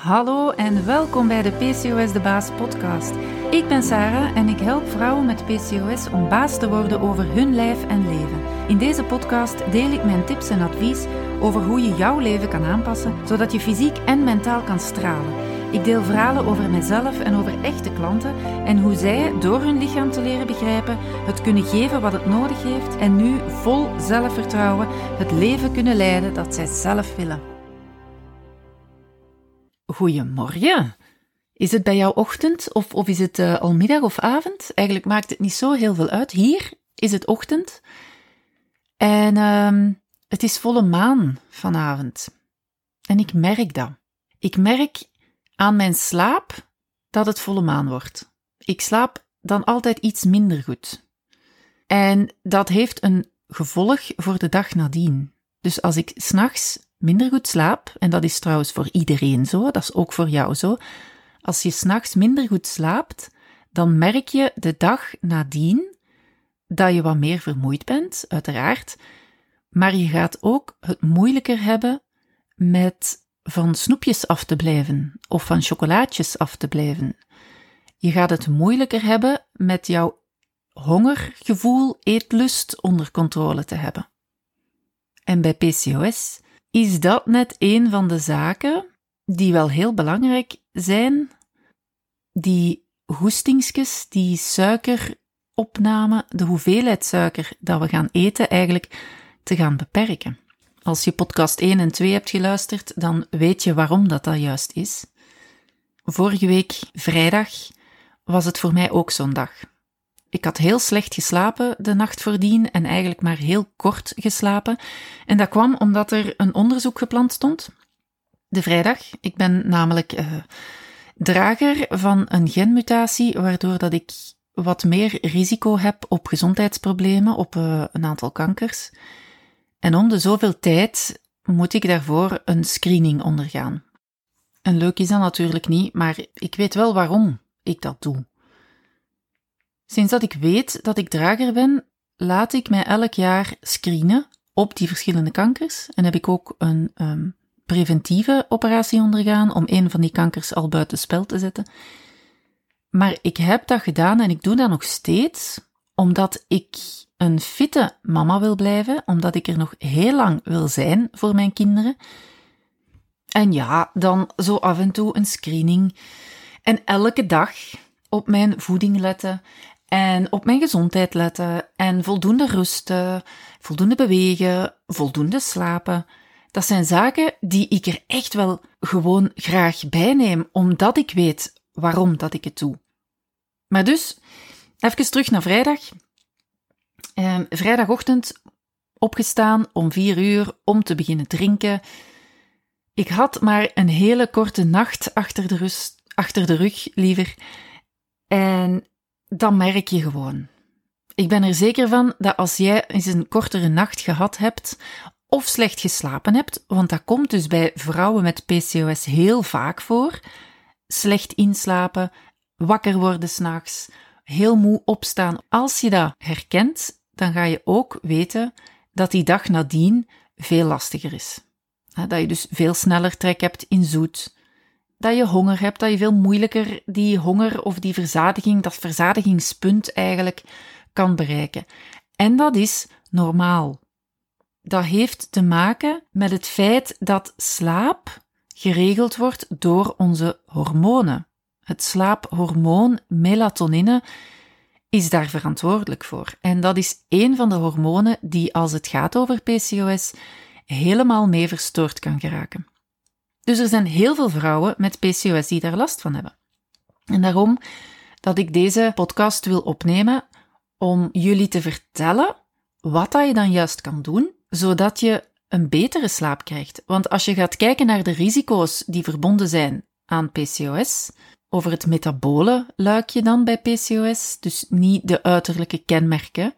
Hallo en welkom bij de PCOS de Baas podcast. Ik ben Sarah en ik help vrouwen met PCOS om baas te worden over hun lijf en leven. In deze podcast deel ik mijn tips en advies over hoe je jouw leven kan aanpassen, zodat je fysiek en mentaal kan stralen. Ik deel verhalen over mezelf en over echte klanten en hoe zij, door hun lichaam te leren begrijpen, het kunnen geven wat het nodig heeft en nu vol zelfvertrouwen het leven kunnen leiden dat zij zelf willen. Goedemorgen. Is het bij jou ochtend of, of is het uh, al middag of avond? Eigenlijk maakt het niet zo heel veel uit. Hier is het ochtend en uh, het is volle maan vanavond. En ik merk dat. Ik merk aan mijn slaap dat het volle maan wordt. Ik slaap dan altijd iets minder goed. En dat heeft een gevolg voor de dag nadien. Dus als ik s'nachts minder goed slaap, en dat is trouwens voor iedereen zo, dat is ook voor jou zo, als je s'nachts minder goed slaapt, dan merk je de dag nadien dat je wat meer vermoeid bent, uiteraard, maar je gaat ook het moeilijker hebben met van snoepjes af te blijven of van chocolaatjes af te blijven. Je gaat het moeilijker hebben met jouw hongergevoel, eetlust onder controle te hebben. En bij PCOS is dat net een van de zaken die wel heel belangrijk zijn, die hoestingsjes, die suikeropname, de hoeveelheid suiker dat we gaan eten, eigenlijk te gaan beperken. Als je podcast 1 en 2 hebt geluisterd, dan weet je waarom dat dat juist is. Vorige week, vrijdag, was het voor mij ook zo'n dag. Ik had heel slecht geslapen de nacht voordien en eigenlijk maar heel kort geslapen. En dat kwam omdat er een onderzoek gepland stond. De vrijdag. Ik ben namelijk uh, drager van een genmutatie, waardoor dat ik wat meer risico heb op gezondheidsproblemen, op uh, een aantal kankers. En om de zoveel tijd moet ik daarvoor een screening ondergaan. En leuk is dat natuurlijk niet, maar ik weet wel waarom ik dat doe. Sinds dat ik weet dat ik drager ben, laat ik mij elk jaar screenen op die verschillende kankers en heb ik ook een um, preventieve operatie ondergaan om een van die kankers al buiten spel te zetten. Maar ik heb dat gedaan en ik doe dat nog steeds omdat ik een fitte mama wil blijven, omdat ik er nog heel lang wil zijn voor mijn kinderen. En ja, dan zo af en toe een screening. En elke dag op mijn voeding letten en op mijn gezondheid letten en voldoende rusten, voldoende bewegen, voldoende slapen. Dat zijn zaken die ik er echt wel gewoon graag bij neem, omdat ik weet waarom dat ik het doe. Maar dus, even terug naar vrijdag. Eh, vrijdagochtend opgestaan om vier uur om te beginnen drinken. Ik had maar een hele korte nacht achter de, rust, achter de rug, liever. En dan merk je gewoon. Ik ben er zeker van dat als jij eens een kortere nacht gehad hebt of slecht geslapen hebt, want dat komt dus bij vrouwen met PCOS heel vaak voor, slecht inslapen, wakker worden s'nachts, heel moe opstaan. Als je dat herkent, dan ga je ook weten dat die dag nadien veel lastiger is. Dat je dus veel sneller trek hebt in zoet, dat je honger hebt, dat je veel moeilijker die honger of die verzadiging, dat verzadigingspunt eigenlijk kan bereiken. En dat is normaal. Dat heeft te maken met het feit dat slaap geregeld wordt door onze hormonen. Het slaaphormoon melatonine is daar verantwoordelijk voor. En dat is een van de hormonen die, als het gaat over PCOS, helemaal mee verstoord kan geraken. Dus er zijn heel veel vrouwen met PCOS die daar last van hebben. En daarom dat ik deze podcast wil opnemen om jullie te vertellen wat dat je dan juist kan doen, zodat je een betere slaap krijgt. Want als je gaat kijken naar de risico's die verbonden zijn aan PCOS, over het metabole luikje dan bij PCOS, dus niet de uiterlijke kenmerken,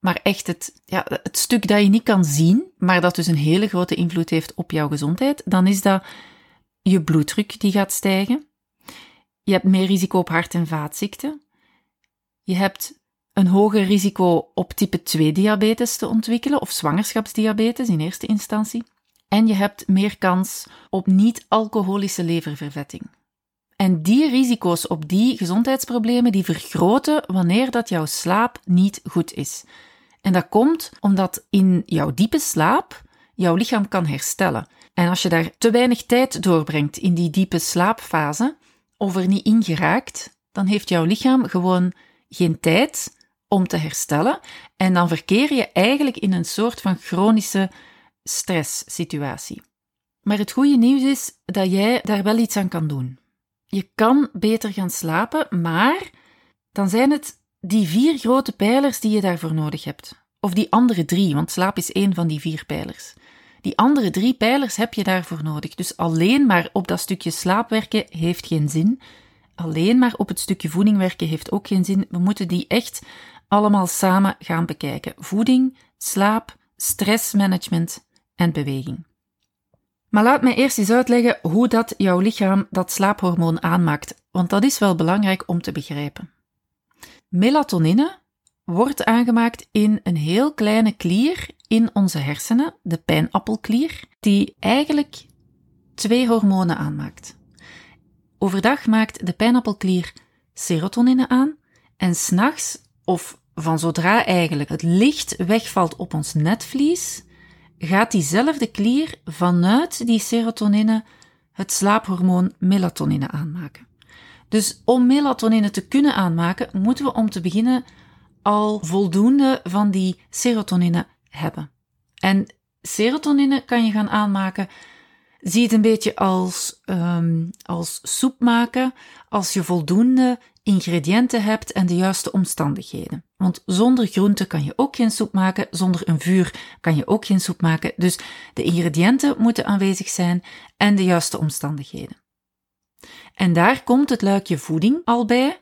maar echt het, ja, het stuk dat je niet kan zien, maar dat dus een hele grote invloed heeft op jouw gezondheid, dan is dat je bloeddruk die gaat stijgen. Je hebt meer risico op hart- en vaatziekten. Je hebt een hoger risico op type 2 diabetes te ontwikkelen of zwangerschapsdiabetes in eerste instantie. en je hebt meer kans op niet-alcoholische leververvetting. En die risico's op die gezondheidsproblemen die vergroten wanneer dat jouw slaap niet goed is. En dat komt omdat in jouw diepe slaap jouw lichaam kan herstellen. En als je daar te weinig tijd doorbrengt in die diepe slaapfase, of er niet in geraakt, dan heeft jouw lichaam gewoon geen tijd om te herstellen. En dan verkeer je eigenlijk in een soort van chronische stresssituatie. Maar het goede nieuws is dat jij daar wel iets aan kan doen. Je kan beter gaan slapen, maar dan zijn het die vier grote pijlers die je daarvoor nodig hebt. Of die andere drie, want slaap is één van die vier pijlers. Die andere drie pijlers heb je daarvoor nodig. Dus alleen maar op dat stukje slaap werken heeft geen zin. Alleen maar op het stukje voeding werken heeft ook geen zin. We moeten die echt allemaal samen gaan bekijken. Voeding, slaap, stressmanagement en beweging. Maar laat mij eerst eens uitleggen hoe dat jouw lichaam dat slaaphormoon aanmaakt, want dat is wel belangrijk om te begrijpen. Melatonine wordt aangemaakt in een heel kleine klier in onze hersenen, de pijnappelklier, die eigenlijk twee hormonen aanmaakt. Overdag maakt de pijnappelklier serotonine aan en s'nachts, of van zodra eigenlijk het licht wegvalt op ons netvlies, gaat diezelfde klier vanuit die serotonine het slaaphormoon melatonine aanmaken. Dus om melatonine te kunnen aanmaken, moeten we om te beginnen al voldoende van die serotonine hebben. En serotonine kan je gaan aanmaken. Zie het een beetje als, um, als soep maken als je voldoende ingrediënten hebt en de juiste omstandigheden. Want zonder groente kan je ook geen soep maken, zonder een vuur kan je ook geen soep maken. Dus de ingrediënten moeten aanwezig zijn en de juiste omstandigheden. En daar komt het luikje voeding al bij,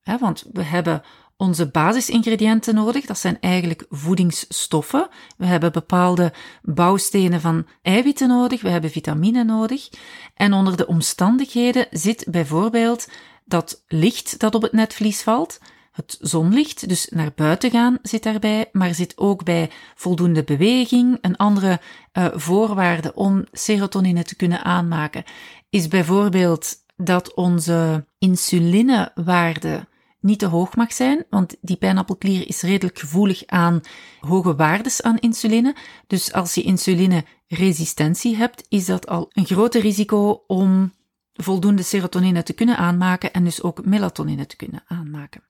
hè, want we hebben onze basisingrediënten nodig. Dat zijn eigenlijk voedingsstoffen. We hebben bepaalde bouwstenen van eiwitten nodig, we hebben vitamine nodig. En onder de omstandigheden zit bijvoorbeeld dat licht dat op het netvlies valt, het zonlicht, dus naar buiten gaan zit daarbij, maar zit ook bij voldoende beweging. Een andere uh, voorwaarde om serotonine te kunnen aanmaken is bijvoorbeeld dat onze insulinewaarde niet te hoog mag zijn, want die pijnappelklier is redelijk gevoelig aan hoge waardes aan insuline. Dus als je insulineresistentie hebt, is dat al een groter risico om voldoende serotonine te kunnen aanmaken en dus ook melatonine te kunnen aanmaken.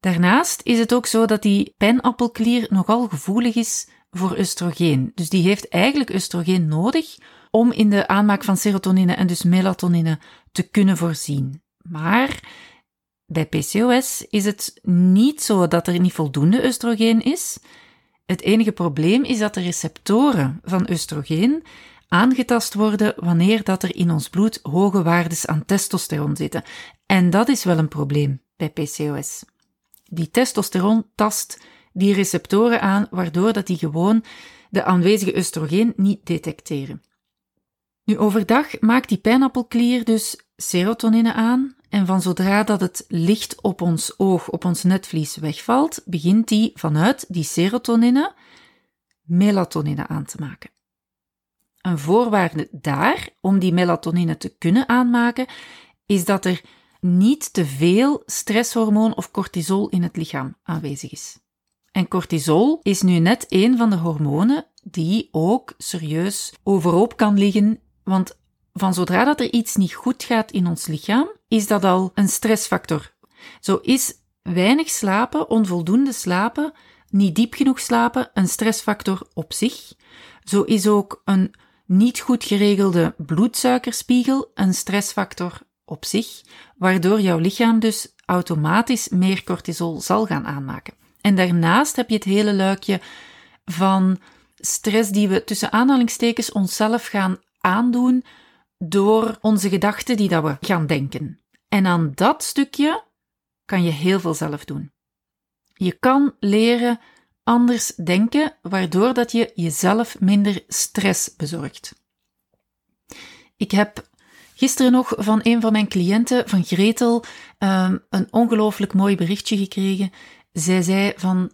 Daarnaast is het ook zo dat die pijnappelklier nogal gevoelig is voor oestrogeen. Dus die heeft eigenlijk oestrogeen nodig om in de aanmaak van serotonine en dus melatonine te kunnen voorzien. Maar bij PCOS is het niet zo dat er niet voldoende oestrogeen is. Het enige probleem is dat de receptoren van oestrogeen aangetast worden wanneer dat er in ons bloed hoge waardes aan testosteron zitten. En dat is wel een probleem bij PCOS. Die testosteron tast die receptoren aan, waardoor dat die gewoon de aanwezige oestrogeen niet detecteren. Nu overdag maakt die pijnappelklier dus serotonine aan, en van zodra dat het licht op ons oog, op ons netvlies wegvalt, begint die vanuit die serotonine melatonine aan te maken. Een voorwaarde daar, om die melatonine te kunnen aanmaken, is dat er niet te veel stresshormoon of cortisol in het lichaam aanwezig is. En cortisol is nu net een van de hormonen die ook serieus overhoop kan liggen, want van zodra dat er iets niet goed gaat in ons lichaam, is dat al een stressfactor. Zo is weinig slapen, onvoldoende slapen, niet diep genoeg slapen een stressfactor op zich. Zo is ook een niet goed geregelde bloedsuikerspiegel een stressfactor op zich, waardoor jouw lichaam dus automatisch meer cortisol zal gaan aanmaken. En daarnaast heb je het hele luikje van stress die we tussen aanhalingstekens onszelf gaan aandoen door onze gedachten die dat we gaan denken. En aan dat stukje kan je heel veel zelf doen. Je kan leren anders denken, waardoor dat je jezelf minder stress bezorgt. Ik heb gisteren nog van een van mijn cliënten, van Gretel, um, een ongelooflijk mooi berichtje gekregen. Zij zei van,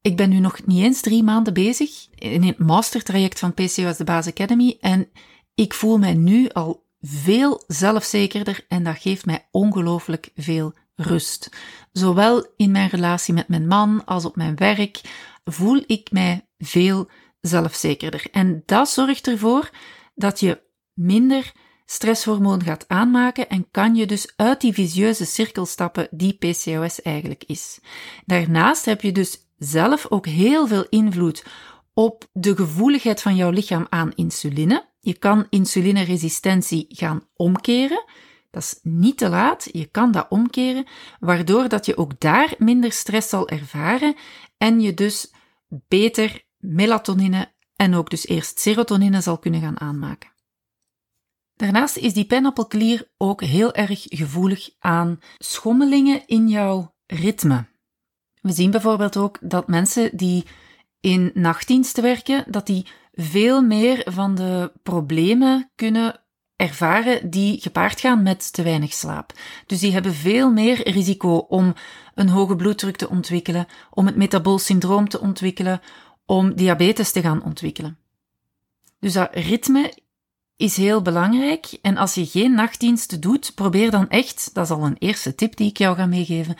Ik ben nu nog niet eens drie maanden bezig in het mastertraject van PCOS de Base Academy en ik voel mij nu al veel zelfzekerder en dat geeft mij ongelooflijk veel rust. Zowel in mijn relatie met mijn man als op mijn werk voel ik mij veel zelfzekerder. En dat zorgt ervoor dat je minder stresshormoon gaat aanmaken en kan je dus uit die visieuze cirkel stappen die PCOS eigenlijk is. Daarnaast heb je dus zelf ook heel veel invloed op de gevoeligheid van jouw lichaam aan insuline. Je kan insulineresistentie gaan omkeren. Dat is niet te laat, je kan dat omkeren, waardoor dat je ook daar minder stress zal ervaren en je dus beter melatonine en ook dus eerst serotonine zal kunnen gaan aanmaken. Daarnaast is die pijnappelklier ook heel erg gevoelig aan schommelingen in jouw ritme. We zien bijvoorbeeld ook dat mensen die in nachtdiensten werken, dat die veel meer van de problemen kunnen ervaren die gepaard gaan met te weinig slaap. Dus die hebben veel meer risico om een hoge bloeddruk te ontwikkelen, om het metabool syndroom te ontwikkelen, om diabetes te gaan ontwikkelen. Dus dat ritme is heel belangrijk. En als je geen nachtdiensten doet, probeer dan echt, dat is al een eerste tip die ik jou ga meegeven,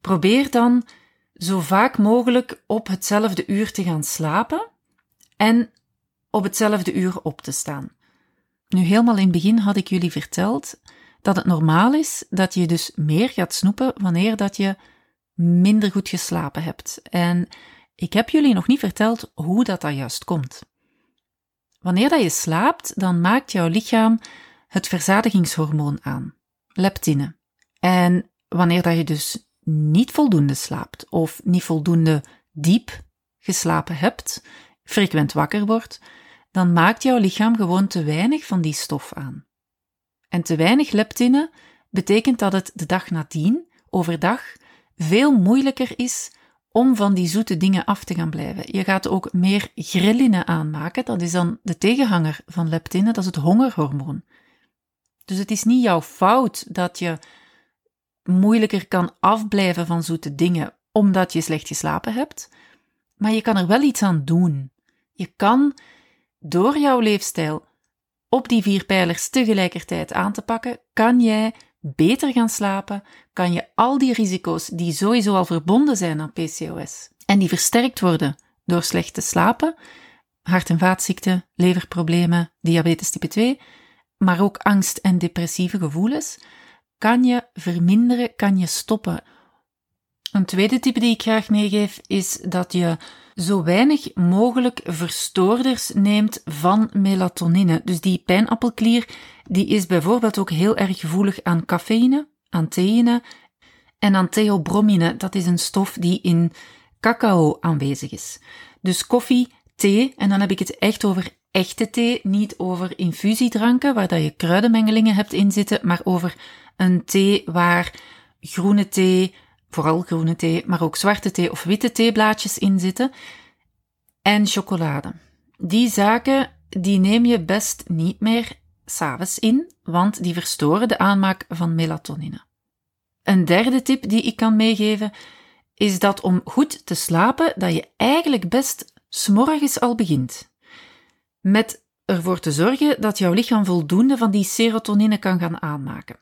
probeer dan zo vaak mogelijk op hetzelfde uur te gaan slapen en op hetzelfde uur op te staan. Nu, helemaal in het begin had ik jullie verteld dat het normaal is dat je dus meer gaat snoepen wanneer dat je minder goed geslapen hebt. En ik heb jullie nog niet verteld hoe dat, dat juist komt. Wanneer dat je slaapt, dan maakt jouw lichaam het verzadigingshormoon aan, leptine. En wanneer dat je dus niet voldoende slaapt of niet voldoende diep geslapen hebt, frequent wakker wordt, dan maakt jouw lichaam gewoon te weinig van die stof aan. En te weinig leptine betekent dat het de dag nadien, overdag, veel moeilijker is om van die zoete dingen af te gaan blijven. Je gaat ook meer ghrelline aanmaken, dat is dan de tegenhanger van leptine, dat is het hongerhormoon. Dus het is niet jouw fout dat je moeilijker kan afblijven van zoete dingen omdat je slecht geslapen hebt, maar je kan er wel iets aan doen. Je kan door jouw leefstijl op die vier pijlers tegelijkertijd aan te pakken, kan jij beter gaan slapen, kan je al die risico's die sowieso al verbonden zijn aan PCOS en die versterkt worden door slecht te slapen, hart- en vaatziekten, leverproblemen, diabetes type 2, maar ook angst en depressieve gevoelens, kan je verminderen, kan je stoppen. Een tweede type die ik graag meegeef is dat je zo weinig mogelijk verstoorders neemt van melatonine. Dus die pijnappelklier die is bijvoorbeeld ook heel erg gevoelig aan cafeïne, aan theïne en aan theobromine. Dat is een stof die in cacao aanwezig is. Dus koffie, thee, en dan heb ik het echt over echte thee, niet over infusiedranken waar dat je kruidenmengelingen hebt inzitten, maar over een thee waar groene thee, vooral groene thee, maar ook zwarte thee of witte theeblaadjes in zitten. En chocolade. Die zaken, die neem je best niet meer s'avonds in, want die verstoren de aanmaak van melatonine. Een derde tip die ik kan meegeven, is dat om goed te slapen, dat je eigenlijk best s'morgens al begint. Met ervoor te zorgen dat jouw lichaam voldoende van die serotonine kan gaan aanmaken.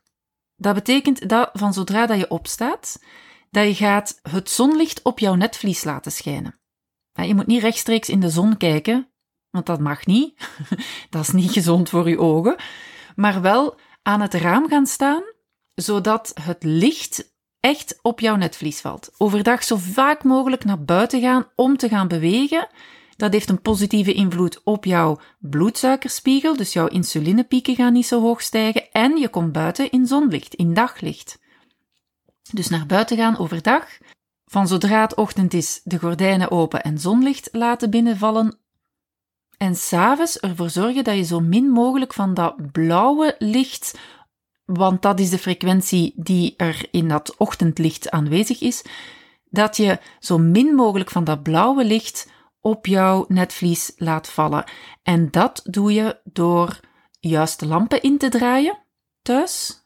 Dat betekent dat van zodra dat je opstaat, dat je gaat het zonlicht op jouw netvlies laten schijnen. Je moet niet rechtstreeks in de zon kijken, want dat mag niet. dat is niet gezond voor je ogen. Maar wel aan het raam gaan staan, zodat het licht echt op jouw netvlies valt. Overdag zo vaak mogelijk naar buiten gaan om te gaan bewegen. Dat heeft een positieve invloed op jouw bloedsuikerspiegel, dus jouw insulinepieken gaan niet zo hoog stijgen en je komt buiten in zonlicht, in daglicht. Dus naar buiten gaan overdag. Van zodra het ochtend is, de gordijnen open en zonlicht laten binnenvallen. En s'avonds ervoor zorgen dat je zo min mogelijk van dat blauwe licht, want dat is de frequentie die er in dat ochtendlicht aanwezig is, dat je zo min mogelijk van dat blauwe licht op jouw netvlies laat vallen. En dat doe je door juist lampen in te draaien thuis.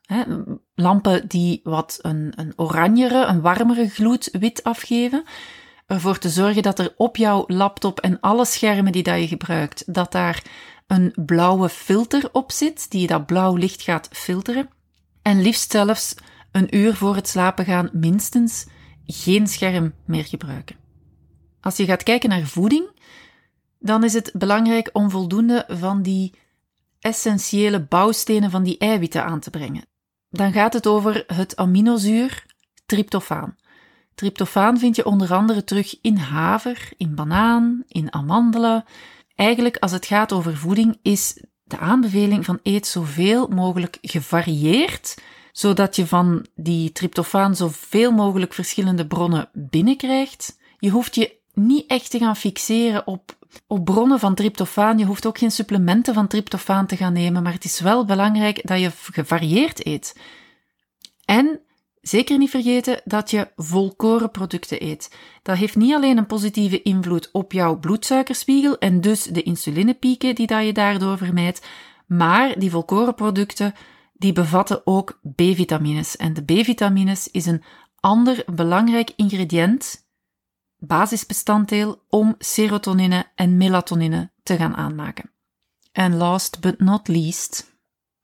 Lampen die wat een, een oranjere, een warmere gloed wit afgeven. ervoor te zorgen dat er op jouw laptop en alle schermen die dat je gebruikt, dat daar een blauwe filter op zit, die dat blauw licht gaat filteren. En liefst zelfs een uur voor het slapen gaan minstens geen scherm meer gebruiken. Als je gaat kijken naar voeding, dan is het belangrijk om voldoende van die essentiële bouwstenen van die eiwitten aan te brengen. Dan gaat het over het aminozuur tryptofaan. Tryptofaan vind je onder andere terug in haver, in banaan, in amandelen. Eigenlijk, als het gaat over voeding, is de aanbeveling van eet zoveel mogelijk gevarieerd, zodat je van die tryptofaan zoveel mogelijk verschillende bronnen binnenkrijgt. Je hoeft je niet echt te gaan fixeren op, op bronnen van tryptofaan. Je hoeft ook geen supplementen van tryptofaan te gaan nemen, maar het is wel belangrijk dat je gevarieerd eet. En zeker niet vergeten dat je volkorenproducten eet. Dat heeft niet alleen een positieve invloed op jouw bloedsuikerspiegel en dus de insulinepieken die dat je daardoor vermijdt, maar die volkorenproducten die bevatten ook B-vitamines. En de B-vitamines is een ander belangrijk ingrediënt basisbestanddeel om serotonine en melatonine te gaan aanmaken. En last but not least,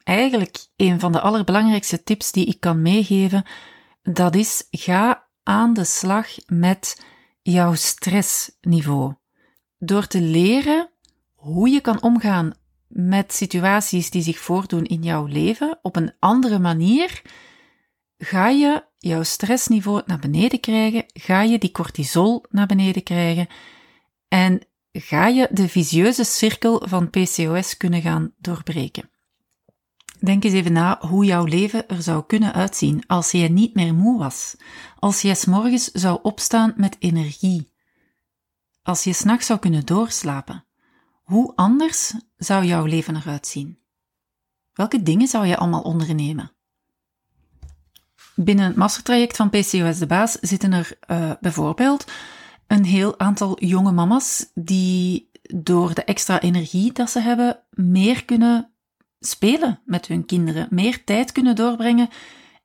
eigenlijk een van de allerbelangrijkste tips die ik kan meegeven, dat is ga aan de slag met jouw stressniveau. Door te leren hoe je kan omgaan met situaties die zich voordoen in jouw leven op een andere manier, ga je jouw stressniveau naar beneden krijgen, ga je die cortisol naar beneden krijgen en ga je de visieuze cirkel van PCOS kunnen gaan doorbreken. Denk eens even na hoe jouw leven er zou kunnen uitzien als je niet meer moe was, als je s morgens zou opstaan met energie, als je s'nachts zou kunnen doorslapen. Hoe anders zou jouw leven eruit zien? Welke dingen zou je allemaal ondernemen? Binnen het mastertraject van PCOS de Baas zitten er uh, bijvoorbeeld een heel aantal jonge mama's die door de extra energie dat ze hebben meer kunnen spelen met hun kinderen, meer tijd kunnen doorbrengen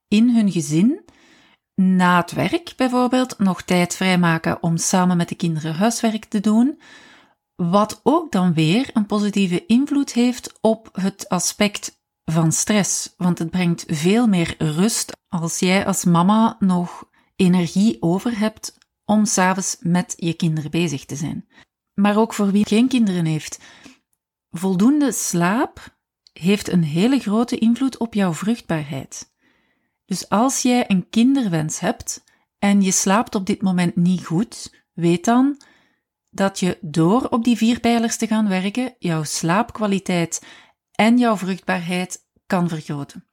in hun gezin. Na het werk bijvoorbeeld nog tijd vrijmaken om samen met de kinderen huiswerk te doen. Wat ook dan weer een positieve invloed heeft op het aspect van stress, want het brengt veel meer rust als jij als mama nog energie over hebt om s'avonds met je kinderen bezig te zijn. Maar ook voor wie geen kinderen heeft. Voldoende slaap heeft een hele grote invloed op jouw vruchtbaarheid. Dus als jij een kinderwens hebt en je slaapt op dit moment niet goed, weet dan dat je door op die vier pijlers te gaan werken, jouw slaapkwaliteit en jouw vruchtbaarheid kan vergroten.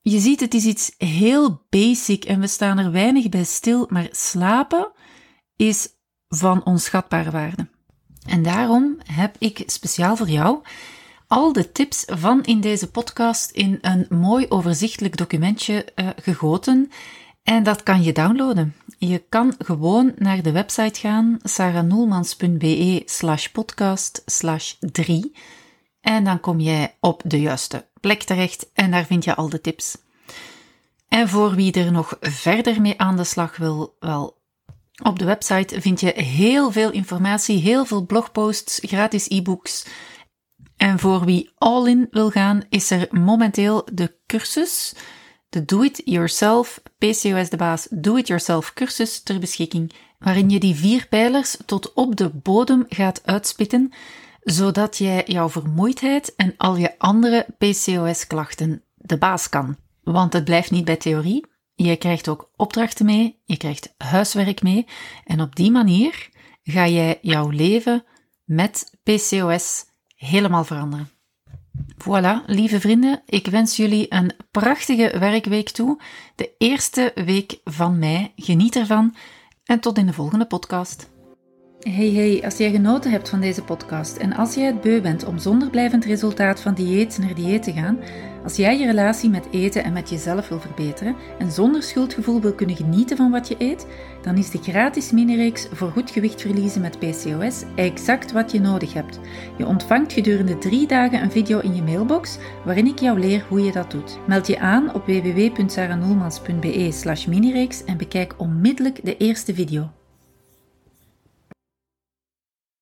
Je ziet, het is iets heel basic en we staan er weinig bij stil, maar slapen is van onschatbare waarde. En daarom heb ik speciaal voor jou al de tips van in deze podcast in een mooi overzichtelijk documentje uh, gegoten. En dat kan je downloaden. Je kan gewoon naar de website gaan, sarahnoelmans.be slash podcast slash 3. En dan kom jij op de juiste plek terecht en daar vind je al de tips. En voor wie er nog verder mee aan de slag wil, wel, op de website vind je heel veel informatie, heel veel blogposts, gratis e-books. En voor wie all in wil gaan, is er momenteel de cursus, de Do It Yourself PCOS de baas Do It Yourself cursus ter beschikking, waarin je die vier pijlers tot op de bodem gaat uitspitten zodat jij jouw vermoeidheid en al je andere PCOS-klachten de baas kan. Want het blijft niet bij theorie. Je krijgt ook opdrachten mee, je krijgt huiswerk mee en op die manier ga jij jouw leven met PCOS helemaal veranderen. Voilà, lieve vrienden, ik wens jullie een prachtige werkweek toe. De eerste week van mei. Geniet ervan en tot in de volgende podcast. Hey hey, als jij genoten hebt van deze podcast en als jij het beu bent om zonder blijvend resultaat van dieet naar dieet te gaan, als jij je relatie met eten en met jezelf wil verbeteren en zonder schuldgevoel wil kunnen genieten van wat je eet, dan is de gratis mini-reeks voor goed gewicht verliezen met PCOS exact wat je nodig hebt. Je ontvangt gedurende drie dagen een video in je mailbox waarin ik jou leer hoe je dat doet. Meld je aan op www.saranoelmans.be slash minireeks en bekijk onmiddellijk de eerste video.